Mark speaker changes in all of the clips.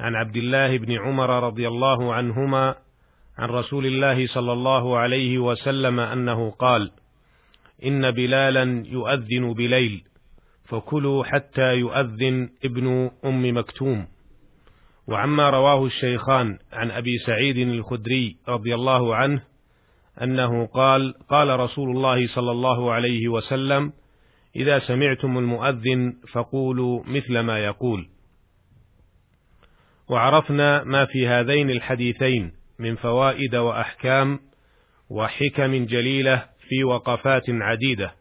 Speaker 1: عن عبد الله بن عمر رضي الله عنهما عن رسول الله صلى الله عليه وسلم أنه قال إن بلالا يؤذن بليل فكلوا حتى يؤذن ابن أم مكتوم. وعما رواه الشيخان عن أبي سعيد الخدري رضي الله عنه أنه قال قال رسول الله صلى الله عليه وسلم إذا سمعتم المؤذن فقولوا مثل ما يقول. وعرفنا ما في هذين الحديثين من فوائد وأحكام وحكم جليلة في وقفات عديدة.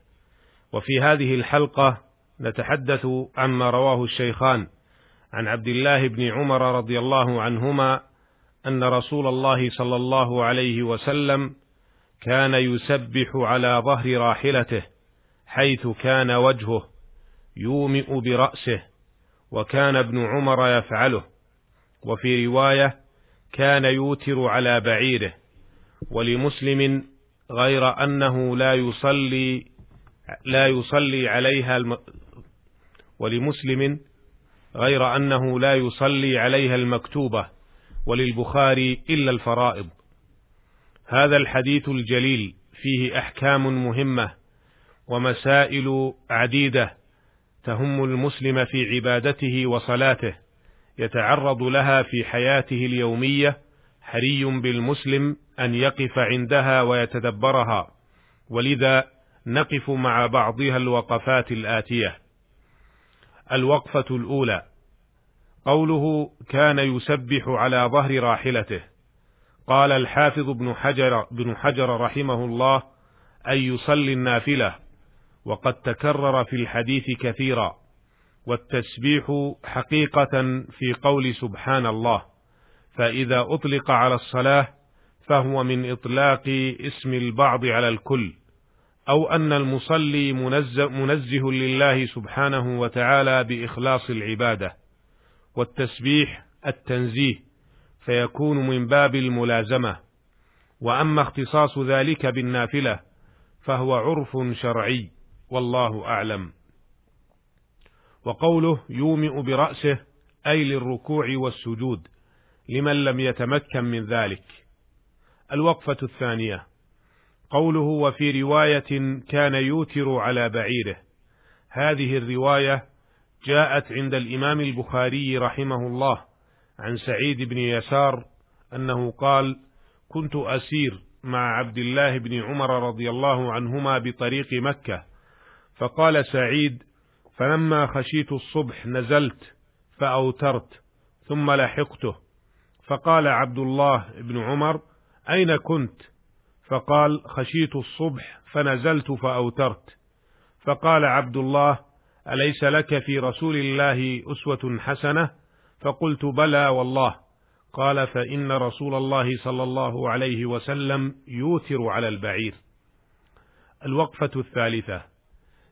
Speaker 1: وفي هذه الحلقة نتحدث عما رواه الشيخان عن عبد الله بن عمر رضي الله عنهما أن رسول الله صلى الله عليه وسلم كان يسبح على ظهر راحلته حيث كان وجهه يومئ برأسه وكان ابن عمر يفعله. وفي رواية كان يوتر على بعيره ولمسلم غير أنه لا يصلي لا يصلي عليها الم ولمسلم غير أنه لا يصلي عليها المكتوبة وللبخاري إلا الفرائض. هذا الحديث الجليل فيه أحكام مهمة ومسائل عديدة تهم المسلم في عبادته وصلاته. يتعرض لها في حياته اليومية حري بالمسلم أن يقف عندها ويتدبرها ولذا نقف مع بعضها الوقفات الآتية. الوقفة الأولى. قوله كان يسبح على ظهر راحلته. قال الحافظ ابن حجر بن حجر رحمه الله أن يصلي النافلة. وقد تكرر في الحديث كثيرا. والتسبيح حقيقة في قول سبحان الله فإذا أطلق على الصلاة فهو من إطلاق اسم البعض على الكل أو أن المصلي منزه, لله سبحانه وتعالى بإخلاص العبادة. والتسبيح التنزيه فيكون من باب الملازمة. وأما اختصاص ذلك بالنافلة فهو عرف شرعي والله أعلم. وقوله يومئ برأسه أي للركوع والسجود لمن لم يتمكن من ذلك. الوقفة الثانية. قوله وفي رواية كان يوتر على بعيره. هذه الرواية جاءت عند الإمام البخاري رحمه الله عن سعيد بن يسار أنه قال كنت أسير مع عبد الله بن عمر رضي الله عنهما بطريق مكة فقال سعيد فلما خشيت الصبح نزلت فأوترت ثم لحقته. فقال عبد الله بن عمر أين كنت؟ فقال خشيت الصبح فنزلت فأوترت. فقال عبد الله أليس لك في رسول الله أسوة حسنة؟ فقلت بلى والله. قال فإن رسول الله صلى الله عليه وسلم يوتر على البعير. الوقفة الثالثة.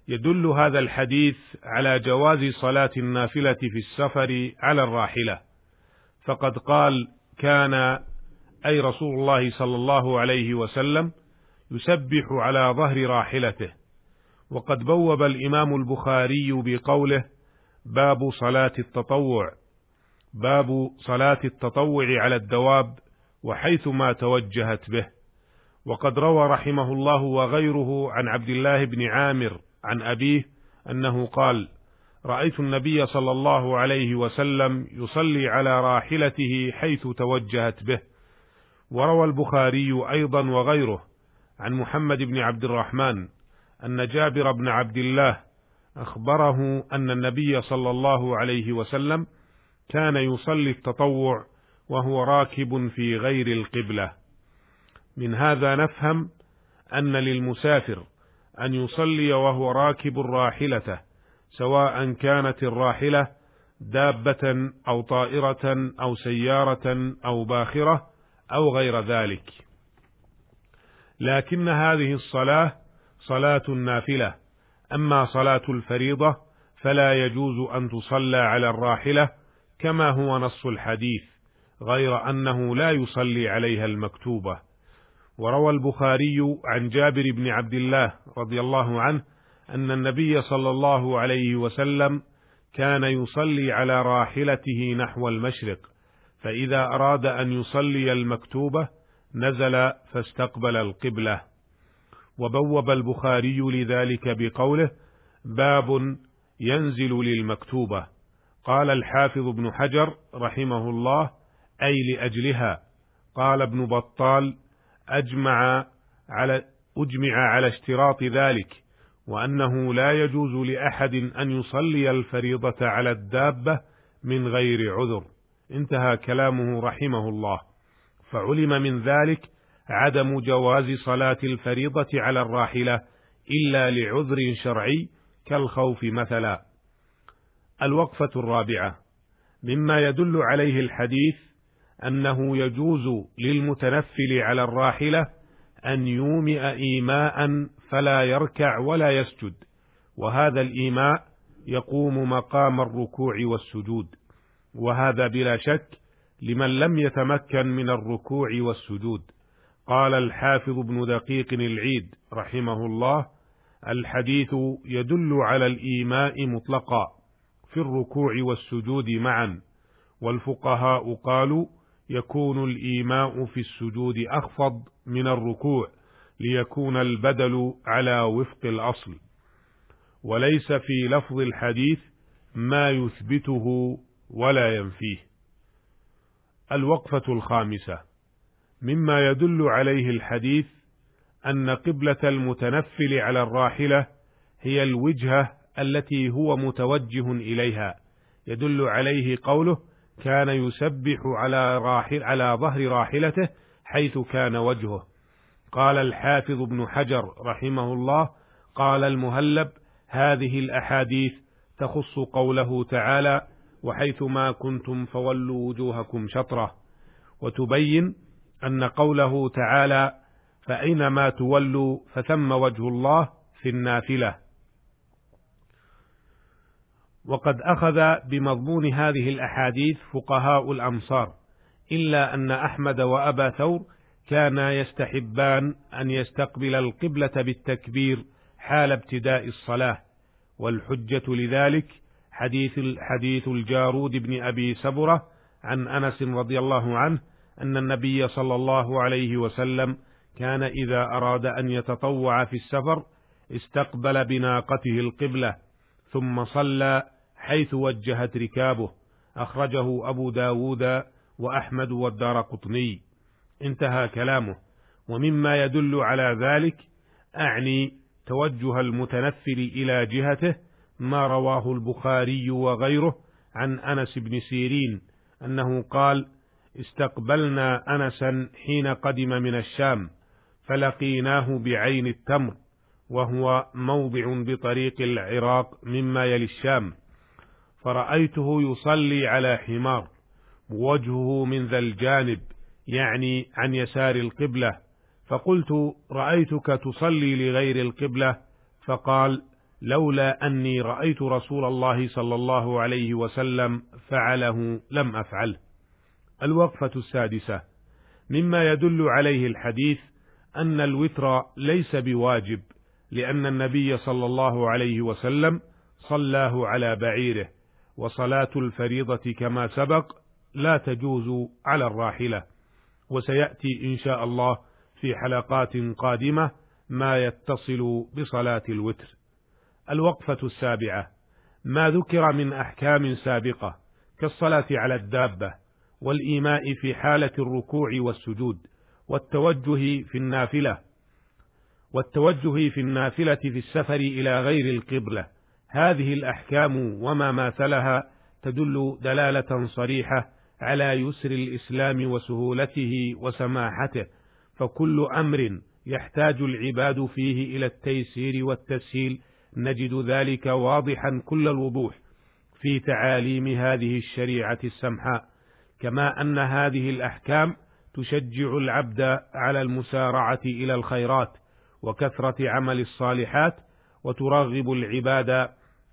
Speaker 1: يدل هذا الحديث على جواز صلاة النافلة في السفر على الراحلة. فقد قال كان أي رسول الله صلى الله عليه وسلم يسبح على ظهر راحلته. وقد بوب الإمام البخاري بقوله باب صلاة التطوع. باب صلاة التطوع على الدواب وحيث ما توجهت به. وقد روى رحمه الله وغيره عن عبد الله بن عامر عن أبيه أنه قال رأيت النبي صلى الله عليه وسلم يصلي على راحلته حيث توجهت به. وروى البخاري أيضا وغيره عن محمد بن عبد الرحمن أن جابر بن عبد الله أخبره أن النبي صلى الله عليه وسلم كان يصلي التطوع وهو راكب في غير القبلة. من هذا نفهم أن للمسافر أن يصلي وهو راكب راحلته سواء كانت الراحلة دابة أو طائرة أو سيارة أو باخرة أو غير ذلك. لكن هذه الصلاة صلاة نافلة أما صلاة الفريضة فلا يجوز أن تصلى على الراحلة كما هو نص الحديث غير أنه لا يصلي عليها المكتوبة. وروى البخاري عن جابر بن عبد الله رضي الله عنه أن النبي صلى الله عليه وسلم كان يصلي على راحلته نحو المشرق فإذا أراد أن يصلي المكتوبة نزل فاستقبل القبلة. وبوب البخاري لذلك بقوله باب ينزل للمكتوبة قال الحافظ ابن حجر رحمه الله أي لأجلها قال ابن بطال أجمع على أجمع على اشتراط ذلك وأنه لا يجوز لأحد أن يصلي الفريضة على الدابة من غير عذر. انتهى كلامه رحمه الله. فعلم من ذلك عدم جواز صلاة الفريضة على الراحلة إلا لعذر شرعي كالخوف مثلا. الوقفة الرابعة. مما يدل عليه الحديث أنه يجوز للمتنفل على الراحلة أن يومئ إيماء فلا يركع ولا يسجد وهذا الإيماء يقوم مقام الركوع والسجود وهذا بلا شك لمن لم يتمكن من الركوع والسجود. قال الحافظ ابن دقيق العيد رحمه الله الحديث يدل على الإيماء مطلقا في الركوع والسجود معا والفقهاء قالوا يكون الإيماء في السجود أخفض من الركوع ليكون البدل على وفق الأصل. وليس في لفظ الحديث ما يثبته ولا ينفيه. الوقفة الخامسة. مما يدل عليه الحديث أن قبلة المتنفل على الراحلة هي الوجهة التي هو متوجه إليها. يدل عليه قوله كان يسبح على راحل على ظهر راحلته حيث كان وجهه. قال الحافظ ابن حجر رحمه الله قال المهلب هذه الأحاديث تخص قوله تعالى وحيث ما كنتم فولوا وجوهكم شطرة وتبين أن قوله تعالى فأينما تولوا فثم وجه الله في النافلة وقد أخذ بمضمون هذه الأحاديث فقهاء الأمصار إلا أن أحمد وأبا ثور كانا يستحبان أن يستقبل القبلة بالتكبير حال ابتداء الصلاة والحجة لذلك حديث حديث الجارود بن أبي سبرة عن أنس رضي الله عنه أن النبي صلى الله عليه وسلم كان إذا أراد أن يتطوع في السفر استقبل بناقته القبلة ثم صلى حيث وجهت ركابه. أخرجه أبو داود وأحمد والدار قطني. انتهى كلامه. ومما يدل على ذلك أعني توجه المتنفل إلى جهته ما رواه البخاري وغيره عن أنس بن سيرين أنه قال استقبلنا أنسا حين قدم من الشام فلقيناه بعين التمر وهو موضع بطريق العراق مما يلي الشام. فرأيته يصلي على حمار وجهه من ذا الجانب يعني عن يسار القبلة. فقلت رأيتك تصلي لغير القبلة؟ فقال لولا أني رأيت رسول الله صلى الله عليه وسلم فعله لم أفعله. الوقفة السادسة. مما يدل عليه الحديث أن الوتر ليس بواجب لأن النبي صلى الله عليه وسلم صلاه على بعيره. وصلاة الفريضة كما سبق لا تجوز على الراحلة وسيأتي إن شاء الله في حلقات قادمة ما يتصل بصلاة الوتر. الوقفة السابعة ما ذكر من أحكام سابقة كالصلاة على الدابة والإيماء في حالة الركوع والسجود والتوجه في النافلة والتوجه في النافلة في السفر إلى غير القبلة هذه الأحكام وما ماثلها تدل دلالة صريحة على يسر الإسلام وسهولته وسماحته فكل أمر يحتاج العباد فيه إلى التيسير والتسهيل. نجد ذلك واضحا كل الوضوح في تعاليم هذه الشريعة السمحاء كما أن هذه الأحكام تشجع العبد على المسارعة إلى الخيرات وكثرة عمل الصالحات وترغب العباد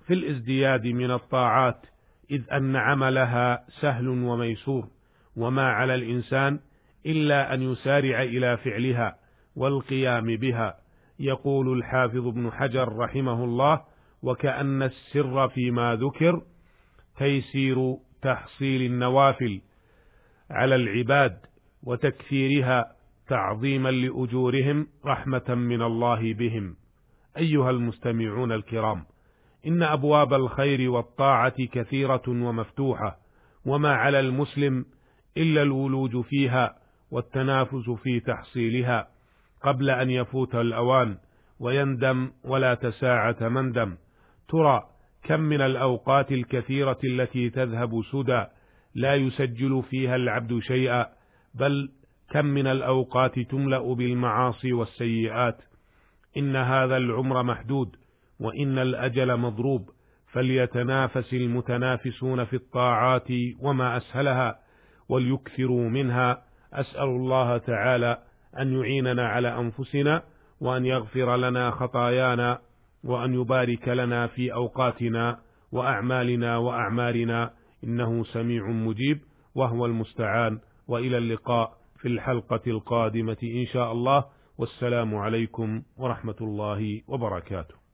Speaker 1: في الازدياد من الطاعات إذ أن عملها سهل وميسور وما على الإنسان إلا أن يسارع إلى فعلها والقيام بها. يقول الحافظ ابن حجر رحمه الله وكأن السر فيما ذكر تيسير تحصيل النوافل على العباد وتكثيرها تعظيما لأجورهم رحمة من الله بهم. أيها المستمعون الكرام إن أبواب الخير والطاعة كثيرة ومفتوحة وما على المسلم إلا الولوج فيها والتنافس في تحصيلها قبل أن يفوت الأوان ويندم ولا تساعة مندم ترى كم من الأوقات الكثيرة التي تذهب سدى لا يسجل فيها العبد شيئا بل كم من الأوقات تملأ بالمعاصي والسيئات. إن هذا العمر محدود وإن الأجل مضروب فليتنافس المتنافسون في الطاعات وما أسهلها وليكثروا منها. أسأل الله تعالى أن يعيننا على أنفسنا وأن يغفر لنا خطايانا وأن يبارك لنا في أوقاتنا وأعمالنا وأعمارنا. إنه سميع مجيب وهو المستعان. وإلى اللقاء في الحلقة القادمة إن شاء الله. والسلام عليكم ورحمة الله وبركاته.